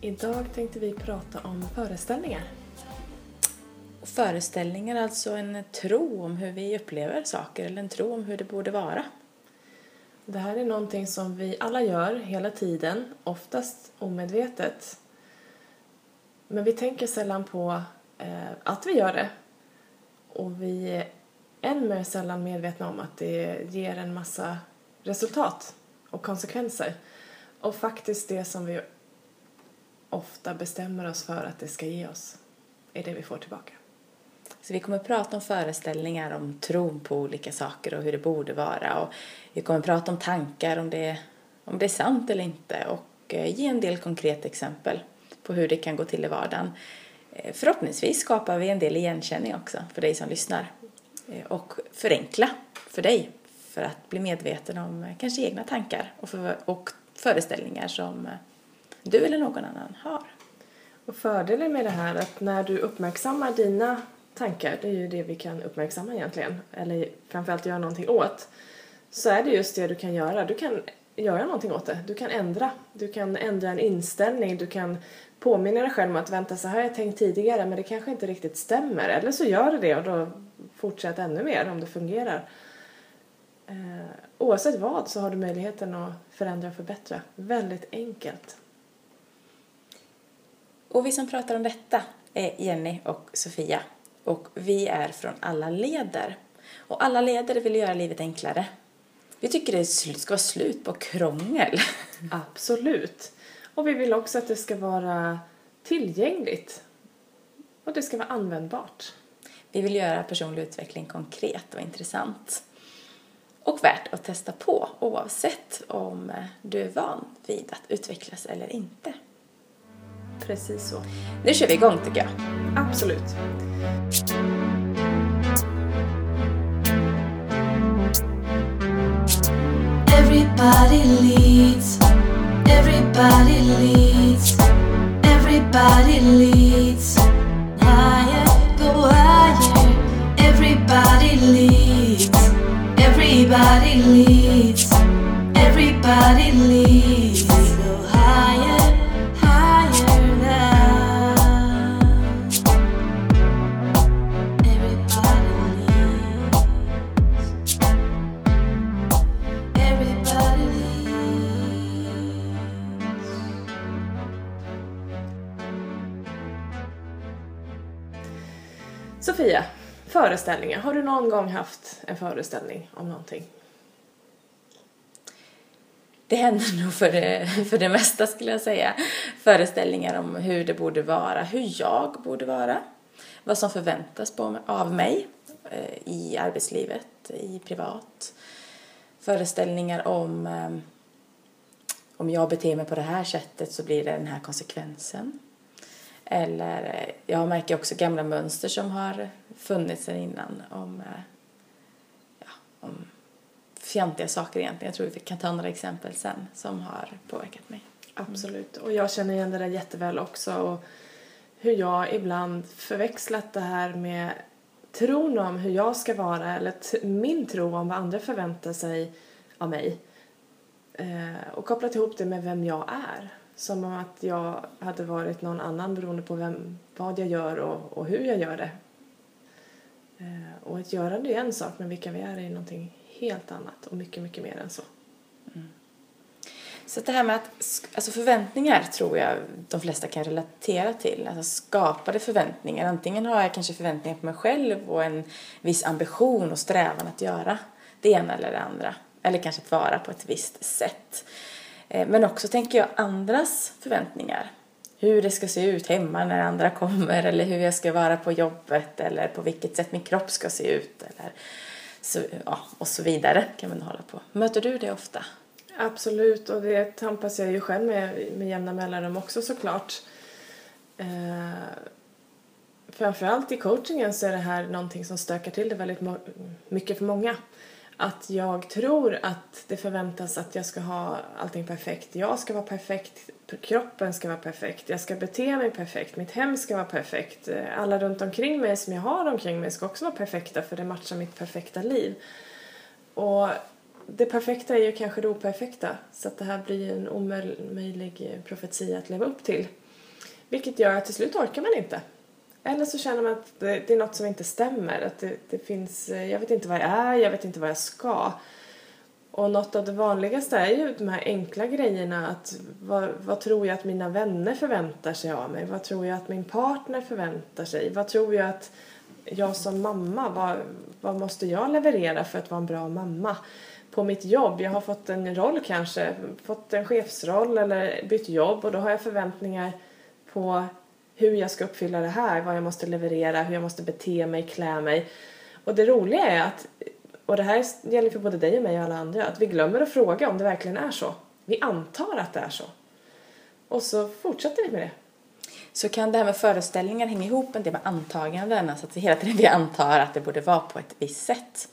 Idag tänkte vi prata om föreställningar. Föreställningar är alltså en tro om hur vi upplever saker eller en tro om hur det borde vara. Det här är någonting som vi alla gör hela tiden, oftast omedvetet. Men vi tänker sällan på eh, att vi gör det. Och vi är än mer sällan medvetna om att det ger en massa resultat och konsekvenser. Och faktiskt det som vi ofta bestämmer oss för att det ska ge oss är det vi får tillbaka. Så vi kommer att prata om föreställningar, om tron på olika saker och hur det borde vara. Och vi kommer att prata om tankar, om det, om det är sant eller inte och eh, ge en del konkreta exempel på hur det kan gå till i vardagen. Eh, förhoppningsvis skapar vi en del igenkänning också för dig som lyssnar eh, och förenkla för dig för att bli medveten om kanske egna tankar och, för, och föreställningar som du eller någon annan har. Och fördelen med det här är att när du uppmärksammar dina tankar, det är ju det vi kan uppmärksamma egentligen, eller framförallt göra någonting åt, så är det just det du kan göra. Du kan göra någonting åt det. Du kan ändra. Du kan ändra en inställning. Du kan påminna dig själv om att vänta så här har jag tänkt tidigare men det kanske inte riktigt stämmer. Eller så gör det det och då fortsätt ännu mer om det fungerar. Eh, oavsett vad så har du möjligheten att förändra och förbättra. Väldigt enkelt. Och vi som pratar om detta är Jenny och Sofia och vi är från alla leder. Och alla leder vill göra livet enklare. Vi tycker det ska vara slut på krångel. Absolut. Och vi vill också att det ska vara tillgängligt. Och det ska vara användbart. Vi vill göra personlig utveckling konkret och intressant. Och värt att testa på oavsett om du är van vid att utvecklas eller inte. Precis så. Nu kör vi igång tycker jag. Absolut. Everybody leads. Everybody leads. Everybody leads. Någon gång haft en föreställning om någonting? Det händer nog för det, för det mesta skulle jag säga. Föreställningar om hur det borde vara, hur jag borde vara. Vad som förväntas på, av mig eh, i arbetslivet, i privat. Föreställningar om eh, om jag beter mig på det här sättet så blir det den här konsekvensen. Eller eh, jag märker också gamla mönster som har funnits sedan innan om, eh, ja, om fjantiga saker egentligen. Jag tror vi kan ta några exempel sen som har påverkat mig. Mm. Absolut. Och jag känner igen det där jätteväl också. Och hur jag ibland förväxlat det här med tron om hur jag ska vara eller min tro om vad andra förväntar sig av mig. Eh, och kopplat ihop det med vem jag är. Som om att jag hade varit någon annan beroende på vem, vad jag gör och, och hur jag gör det. Eh, och att göra det är en sak men vilka vi är är någonting helt annat och mycket, mycket mer än så. Mm. Så det här med att, alltså förväntningar tror jag de flesta kan relatera till. Alltså skapade förväntningar. Antingen har jag kanske förväntningar på mig själv och en viss ambition och strävan att göra det ena eller det andra. Eller kanske att vara på ett visst sätt. Eh, men också tänker jag andras förväntningar. Hur det ska se ut hemma när andra kommer eller hur jag ska vara på jobbet eller på vilket sätt min kropp ska se ut eller så, ja, och så vidare kan man hålla på. Möter du det ofta? Absolut, och det tampas jag ju själv med med jämna mellanrum också såklart. Eh, framförallt i coachingen så är det här någonting som stökar till det väldigt mycket för många. Att jag tror att det förväntas att jag ska ha allting perfekt. Jag ska vara perfekt, kroppen ska vara perfekt, jag ska bete mig perfekt, mitt hem ska vara perfekt. Alla runt omkring mig som jag har omkring mig ska också vara perfekta för det matchar mitt perfekta liv. Och det perfekta är ju kanske det operfekta så att det här blir en omöjlig profetia att leva upp till. Vilket gör att till slut orkar man inte. Eller så känner man att det, det är något som inte stämmer. Att det, det finns, eh, jag vet inte vad jag är, jag vet inte vad jag ska. Och något av det vanligaste är ju de här enkla grejerna. Att vad, vad tror jag att mina vänner förväntar sig av mig? Vad tror jag att min partner förväntar sig? Vad tror jag att jag som mamma, vad, vad måste jag leverera för att vara en bra mamma? På mitt jobb, jag har fått en roll kanske, fått en chefsroll eller bytt jobb och då har jag förväntningar på hur jag ska uppfylla det här, vad jag måste leverera, hur jag måste bete mig, klä mig. Och det roliga är att, och det här gäller för både dig och mig och alla andra, att vi glömmer att fråga om det verkligen är så. Vi antar att det är så. Och så fortsätter vi med det. Så kan det här med föreställningar hänga ihop en del med antaganden? Alltså att vi hela tiden vi antar att det borde vara på ett visst sätt.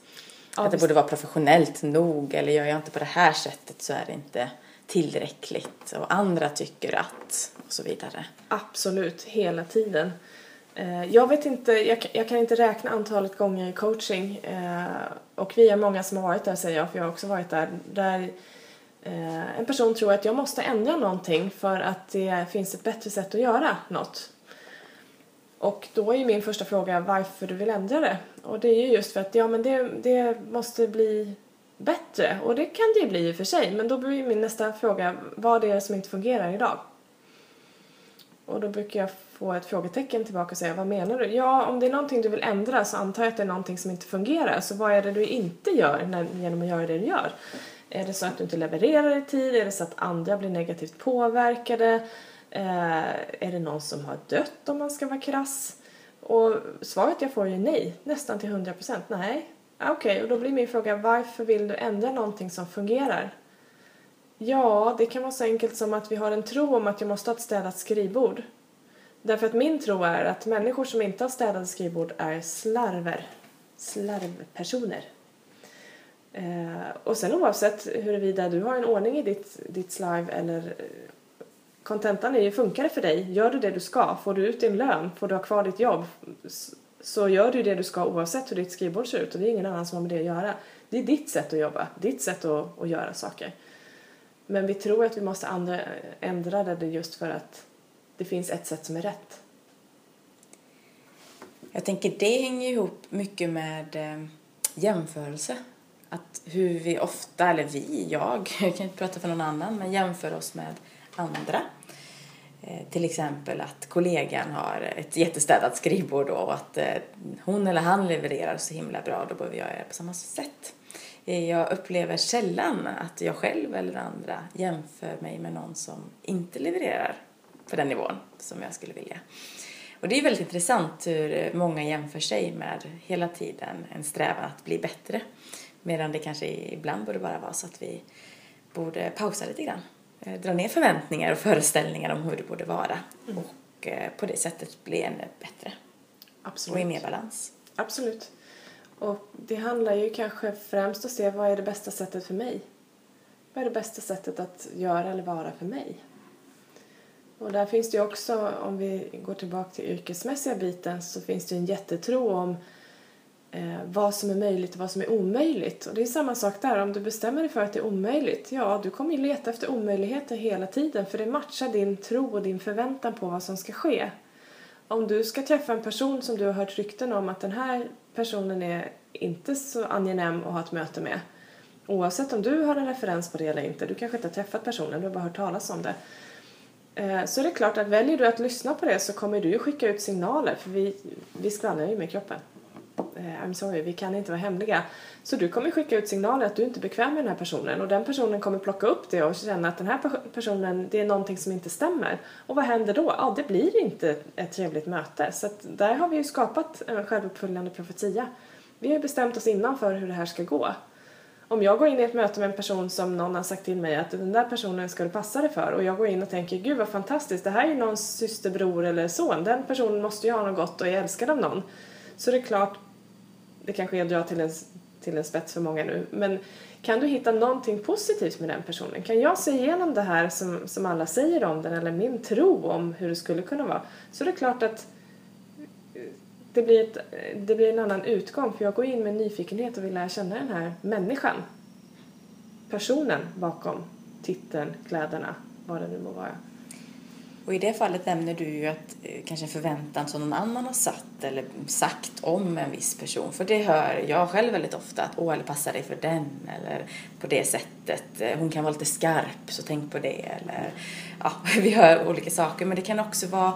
Ja, att det visst. borde vara professionellt nog eller gör jag inte på det här sättet så är det inte tillräckligt och andra tycker att och så vidare. Absolut, hela tiden. Eh, jag vet inte, jag, kan- jag kan inte räkna antalet gånger i coaching eh, och vi är många som har varit där säger jag, för jag har också varit där, där eh, en person tror att jag måste ändra någonting för att det finns ett bättre sätt att göra något. Och då är ju min första fråga varför du vill ändra det. Och det är ju just för att ja men det, det måste bli bättre och det kan det ju bli i och för sig men då blir ju min nästa fråga vad är det som inte fungerar idag? Och då brukar jag få ett frågetecken tillbaka och säga vad menar du? Ja, om det är någonting du vill ändra så antar jag att det är någonting som inte fungerar. Så vad är det du inte gör när, genom att göra det du gör? Är det så att du inte levererar i tid? Är det så att andra blir negativt påverkade? Eh, är det någon som har dött om man ska vara krass? Och svaret jag får är nej, nästan till 100 procent. Nej, Okej, okej, och då blir min fråga varför vill du ändra någonting som fungerar? Ja, det kan vara så enkelt som att vi har en tro om att jag måste ha ett städat skrivbord. Därför att min tro är att människor som inte har städade skrivbord är slarver. Slarvpersoner. Eh, och sen oavsett huruvida du har en ordning i ditt, ditt slarv eller eh, kontentan är ju, funkar det för dig? Gör du det du ska? Får du ut din lön? Får du ha kvar ditt jobb? Så gör du det du ska oavsett hur ditt skrivbord ser ut och det är ingen annan som har med det att göra. Det är ditt sätt att jobba, ditt sätt att, att göra saker. Men vi tror att vi måste andra, ändra det just för att det finns ett sätt som är rätt. Jag tänker det hänger ihop mycket med eh, jämförelse. Att hur vi ofta, eller vi, jag, jag kan inte prata för någon annan, men jämför oss med andra. Eh, till exempel att kollegan har ett jättestädat skrivbord och att eh, hon eller han levererar så himla bra, då behöver jag göra på samma sätt. Eh, jag upplever sällan att jag själv eller andra jämför mig med någon som inte levererar på den nivån som jag skulle vilja. Och det är väldigt intressant hur många jämför sig med hela tiden en strävan att bli bättre. Medan det kanske ibland borde bara vara så att vi borde pausa lite grann. Eh, Dra ner förväntningar och föreställningar om hur det borde vara. Och eh, på det sättet bli ännu bättre och Absolut. i mer balans. Absolut. Och det handlar ju kanske främst att se vad är det bästa sättet för mig? Vad är det bästa sättet att göra eller vara för mig? Och där finns det ju också, om vi går tillbaka till yrkesmässiga biten, så finns det en jättetro om eh, vad som är möjligt och vad som är omöjligt. Och det är samma sak där, om du bestämmer dig för att det är omöjligt, ja, du kommer ju leta efter omöjligheter hela tiden för det matchar din tro och din förväntan på vad som ska ske. Om du ska träffa en person som du har hört rykten om att den här personen är inte så angenäm att ha ett möte med, oavsett om du har en referens på det eller inte, du kanske inte har träffat personen, du har bara hört talas om det, så så är det klart att väljer du att lyssna på det så kommer du ju skicka ut signaler för vi, vi skvallrar ju med kroppen. Eh, I'm sorry, vi kan inte vara hemliga. Så du kommer skicka ut signaler att du inte är bekväm med den här personen och den personen kommer plocka upp det och känna att den här personen, det är någonting som inte stämmer. Och vad händer då? Ja, det blir inte ett trevligt möte. Så att där har vi ju skapat en självuppfyllande profetia. Vi har ju bestämt oss innan för hur det här ska gå. Om jag går in i ett möte med en person som någon har sagt till mig att den där personen ska du passa dig för och jag går in och tänker gud vad fantastiskt, det här är ju någons syster, bror eller son, den personen måste ju ha något gott och är älskad av någon. Så det är klart, det kanske jag drar till en, till en spets för många nu, men kan du hitta någonting positivt med den personen? Kan jag se igenom det här som, som alla säger om den eller min tro om hur det skulle kunna vara? Så det är klart att eh, det blir, ett, det blir en annan utgång för jag går in med nyfikenhet och vill lära känna den här människan. Personen bakom titeln, kläderna, vad det nu må vara. Och i det fallet nämner du ju att eh, kanske en förväntan som någon annan har satt eller sagt om en viss person. För det hör jag själv väldigt ofta att åh, eller passa dig för den eller på det sättet. Eh, Hon kan vara lite skarp så tänk på det eller ja, vi hör olika saker. Men det kan också vara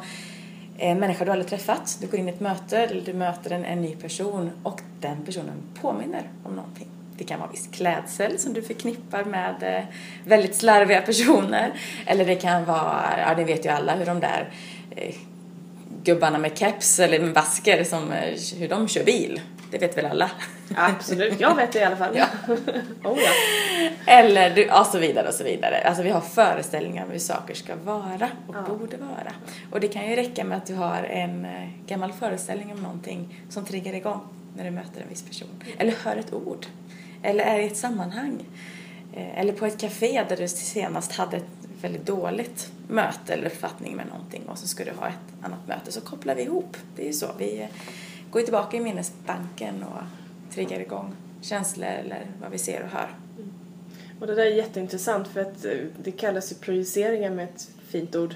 eh, en människa du aldrig träffat. Du går in i ett möte eller du möter en, en ny person och den personen påminner om någonting. Det kan vara viss klädsel som du förknippar med eh, väldigt slarviga personer. Eller det kan vara, ja det vet ju alla hur de där eh, gubbarna med keps eller med basker som, eh, hur de kör bil. Det vet väl alla? Absolut, jag vet det i alla fall. Ja. oh, ja. Eller du, och så vidare och så vidare. Alltså vi har föreställningar om hur saker ska vara och Ja. borde vara. Och det kan ju räcka med att du har en gammal föreställning om någonting som triggar igång när du möter en viss person. Eller hör ett ord. Eller är i ett sammanhang. Eh, eller på ett café där du senast hade ett väldigt dåligt möte eller uppfattning med någonting och så ska du ha ett annat möte så kopplar vi ihop. Det är ju så. Vi eh, går tillbaka i minnesbanken och triggar igång känslor eller vad vi ser och hör. Och det där är jätteintressant för att eh, det kallas ju projiceringar med ett fint ord.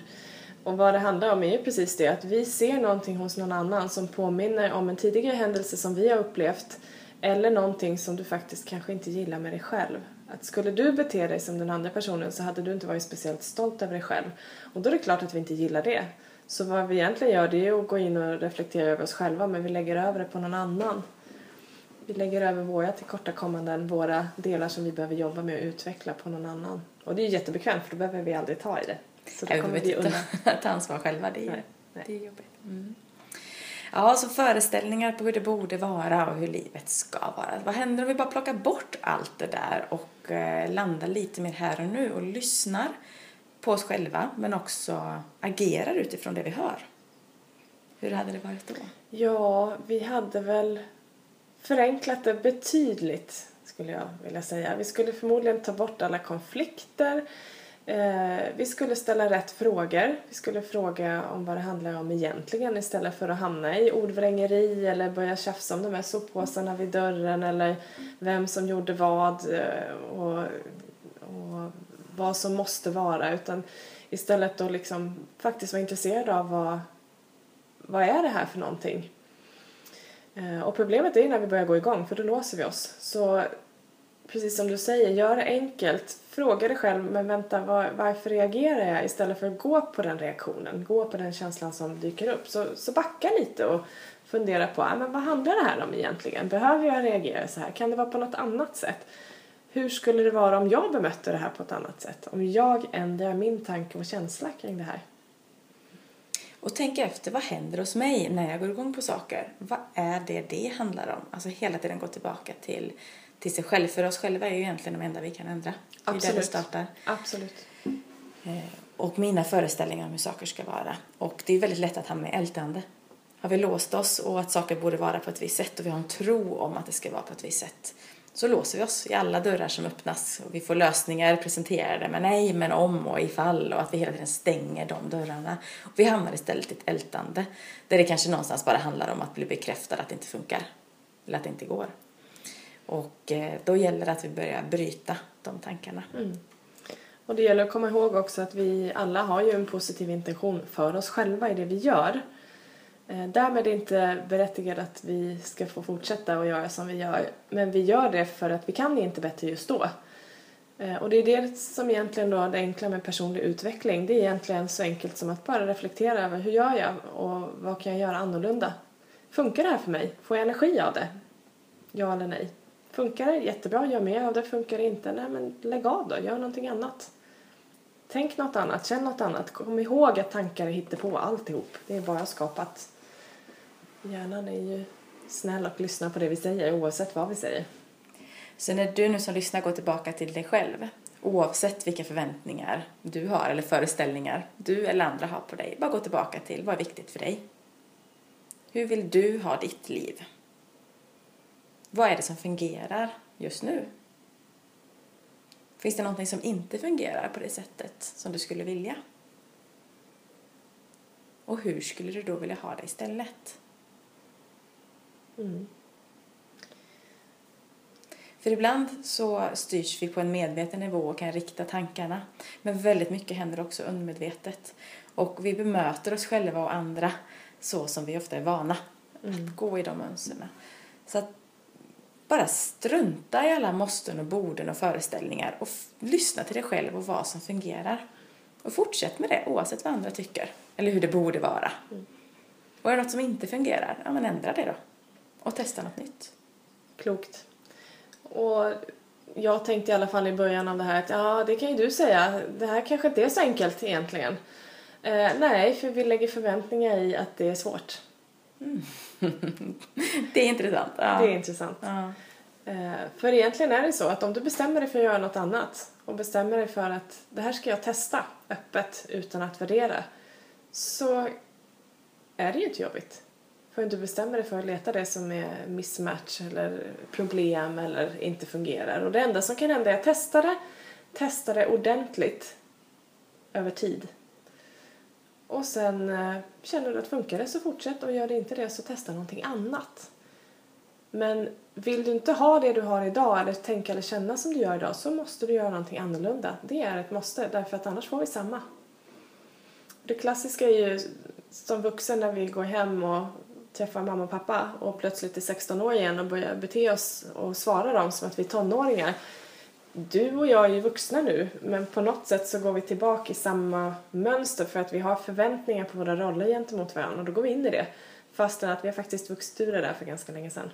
Och vad det handlar om är ju precis det att vi ser någonting hos någon annan som påminner om en tidigare händelse som vi har upplevt eller någonting som du faktiskt kanske inte gillar med dig själv. Att skulle du bete dig som den andra personen så hade du inte varit speciellt stolt över dig själv. Och då är det klart att vi inte gillar det. Så vad vi egentligen gör det är att gå in och reflektera över oss själva men vi lägger över det på någon annan. Vi lägger över våra tillkortakommanden, våra delar som vi behöver jobba med och utveckla på någon annan. Och det är jättebekvämt för då behöver vi aldrig ta i det. Så då kommer vi inte undan. ta ansvar själva. Det är, nej. det är jobbigt. Mm. Ja, så föreställningar på hur det borde vara och hur livet ska vara. Vad händer om vi bara plockar bort allt det där och eh, landar lite mer här och nu och lyssnar på oss själva men också agerar utifrån det vi hör? Hur hade det varit då? Ja, vi hade väl förenklat det betydligt skulle jag vilja säga. Vi skulle förmodligen ta bort alla konflikter. Eh, vi skulle ställa rätt frågor. Vi skulle fråga om vad det handlar om egentligen istället för att hamna i ordvrängeri eller börja tjafsa om de här soppåsarna vid dörren eller vem som gjorde vad eh, och, och vad som måste vara utan istället då liksom faktiskt vara intresserad av vad, vad är det här för någonting? Eh, Och problemet är ju när vi börjar gå igång för då låser vi oss. Så precis som du säger, gör det enkelt. Fråga dig själv, men vänta, var, varför reagerar jag? Istället för att gå på den reaktionen, gå på den känslan som dyker upp. Så, så backa lite och fundera på, ah, men vad handlar det här om egentligen? Behöver jag reagera så här? Kan det vara på något annat sätt? Hur skulle det vara om jag bemötte det här på ett annat sätt? Om jag ändrar min tanke och känsla kring det här? Och tänk efter, vad händer hos mig när jag går igång på saker? Vad är det det handlar om? Alltså hela tiden gå tillbaka till, till sig själv. För oss själva är ju egentligen de enda vi kan ändra. Det är där det Absolut. startar. Absolut. Eh, och mina föreställningar om hur saker ska vara. Och det är väldigt lätt att hamna i ältande. Har vi låst oss och att saker borde vara på ett visst sätt och vi har en tro om att det ska vara på ett visst sätt så låser vi oss i alla dörrar som öppnas och vi får lösningar presenterade med nej, men om och ifall och att vi hela tiden stänger de dörrarna. Och vi hamnar istället i ett ältande där det kanske någonstans bara handlar om att bli bekräftad att det inte funkar eller att det inte går. Och eh, då gäller det att vi börjar bryta de tankarna. Mm. Och det gäller att komma ihåg också att vi alla har ju en positiv intention för oss själva i det vi gör. Eh, därmed är det inte berättigat att vi ska få fortsätta att göra som vi gör. Men vi gör det för att vi kan inte bättre just då. Eh, och det är det som egentligen då det enkla med personlig utveckling. Det är egentligen så enkelt som att bara reflektera över hur gör jag och vad kan jag göra annorlunda? Funkar det här för mig? Får jag energi av det? Ja eller nej? Funkar det? Jättebra, gör mer av det. Funkar det inte? Nej men lägg av då, gör någonting annat. Tänk något annat, känn något annat. Kom ihåg att tankar hittar på alltihop. Det är bara skapat. Hjärnan är ju snäll och lyssnar på det vi säger oavsett vad vi säger. Så när du nu som lyssnar går tillbaka till dig själv, oavsett vilka förväntningar du har eller föreställningar du eller andra har på dig, bara gå tillbaka till vad är viktigt för dig. Hur vill du ha ditt liv? Vad är det som fungerar just nu? Finns det någonting som inte fungerar på det sättet som du skulle vilja? Och hur skulle du då vilja ha det istället? För ibland så styrs vi på en medveten nivå och kan rikta tankarna. Men väldigt mycket händer också undermedvetet. Och vi bemöter oss själva och andra så som vi ofta är vana att gå i de mönstren. Så att bara strunta i alla måsten och borden och föreställningar och lyssna till dig själv och vad som fungerar. Och fortsätt med det oavsett vad andra tycker. Eller hur det borde vara. Och är det något som inte fungerar, ja men ändra det då. Och testa något nytt. Klokt. Och jag tänkte i alla fall i början av det här att ja, det kan ju du säga. Det här kanske inte är så enkelt egentligen. Eh, nej, för vi lägger förväntningar i att det är svårt. Det är intressant. Ja. Det är intressant. ja. Eh, för egentligen är det så att om du bestämmer dig för att göra något annat och bestämmer dig för att det här ska jag testa öppet utan att värdera så är det ju inte jobbigt. För du bestämmer dig för att leta det som är mismatch eller problem eller inte fungerar. Och det enda som kan hända är att testa det, testa det ordentligt över tid. Och sen eh, känner du att funkar det så fortsätt och gör det inte det så testa någonting annat. Men vill du inte ha det du har idag eller tänka eller känna som du gör idag så måste du göra någonting annorlunda. Det är ett måste därför att annars får vi samma. Det klassiska är ju som vuxen när vi går hem och träffar mamma och pappa och plötsligt är 16 år igen och börjar bete oss och svara dem som att vi är tonåringar. Du och jag är ju vuxna nu men på något sätt så går vi tillbaka i samma mönster för att vi har förväntningar på våra roller gentemot varandra och då går vi in i det fastän att vi har faktiskt vuxit ur det där för ganska länge sedan.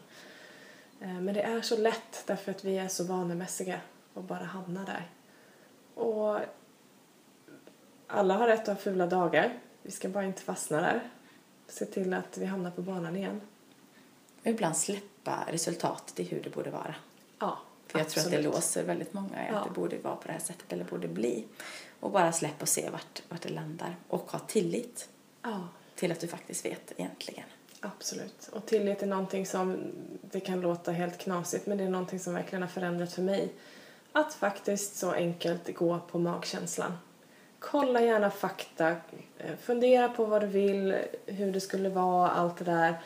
Eh, Men det är så lätt därför att vi är så vanemässiga och bara hamnar där. Och alla har rätt att ha fula dagar. Vi ska bara inte fastna där. Se till att vi hamnar på banan igen. Och ibland släppa resultatet i hur det borde vara. Ja, För jag tror att det absolut. låser väldigt många i att Ja. det borde vara på det här sättet eller borde bli. Och bara släpp och se vart, vart det landar. Och ha tillit Ja, till att du faktiskt vet egentligen. absolut. Och tillit är någonting som, det kan låta helt knasigt, men det är någonting som verkligen har förändrat för mig. Att faktiskt så enkelt gå på magkänslan. Kolla gärna fakta, eh, fundera på vad du vill, hur det skulle vara, allt det där.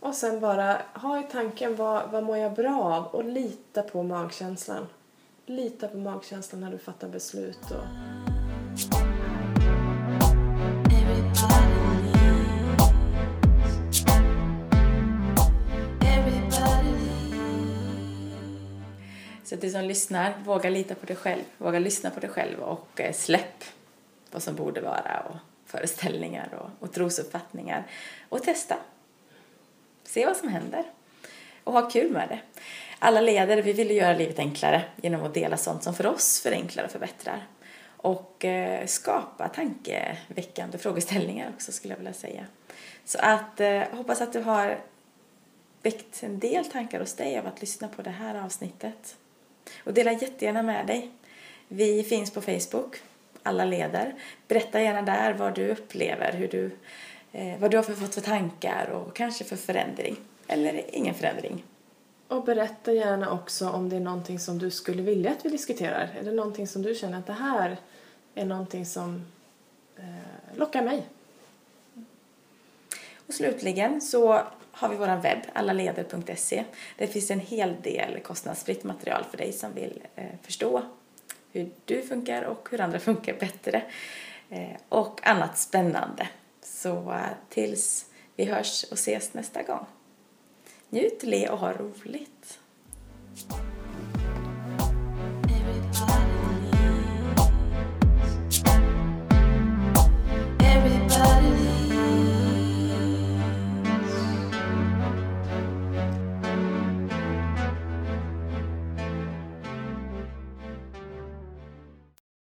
Och sen bara ha i tanken vad, vad mår jag bra av och lita på magkänslan. Lita på magkänslan när du fattar beslut. Och... Så att du som lyssnar, våga lita på dig själv. Våga lyssna på dig själv och eh, släpp vad som borde vara och föreställningar och, och trosuppfattningar. Och testa. Se vad som händer. Och ha kul med det. Alla ledare, vi vill ju göra livet enklare genom att dela sånt som för oss förenklar och förbättrar. Och eh, skapa tankeväckande frågeställningar också skulle jag vilja säga. Så att eh, hoppas att du har väckt en del tankar hos dig av att lyssna på det här avsnittet. Och dela jättegärna med dig. Vi finns på Facebook, alla leder. Berätta gärna där vad du upplever, hur du, eh, vad du har för, fått för tankar och kanske för förändring. Eller ingen förändring. Och berätta gärna också om det är någonting som du skulle vilja att vi diskuterar. Är det någonting som du känner att det här är någonting som eh, lockar mig? Och slutligen så har vi vår webb, allaleder.se. Där finns en hel del kostnadsfritt material för dig som vill eh, förstå hur du funkar och hur andra funkar bättre. Eh, och annat spännande. Så eh, tills vi hörs och ses nästa gång. Njut, le och ha roligt.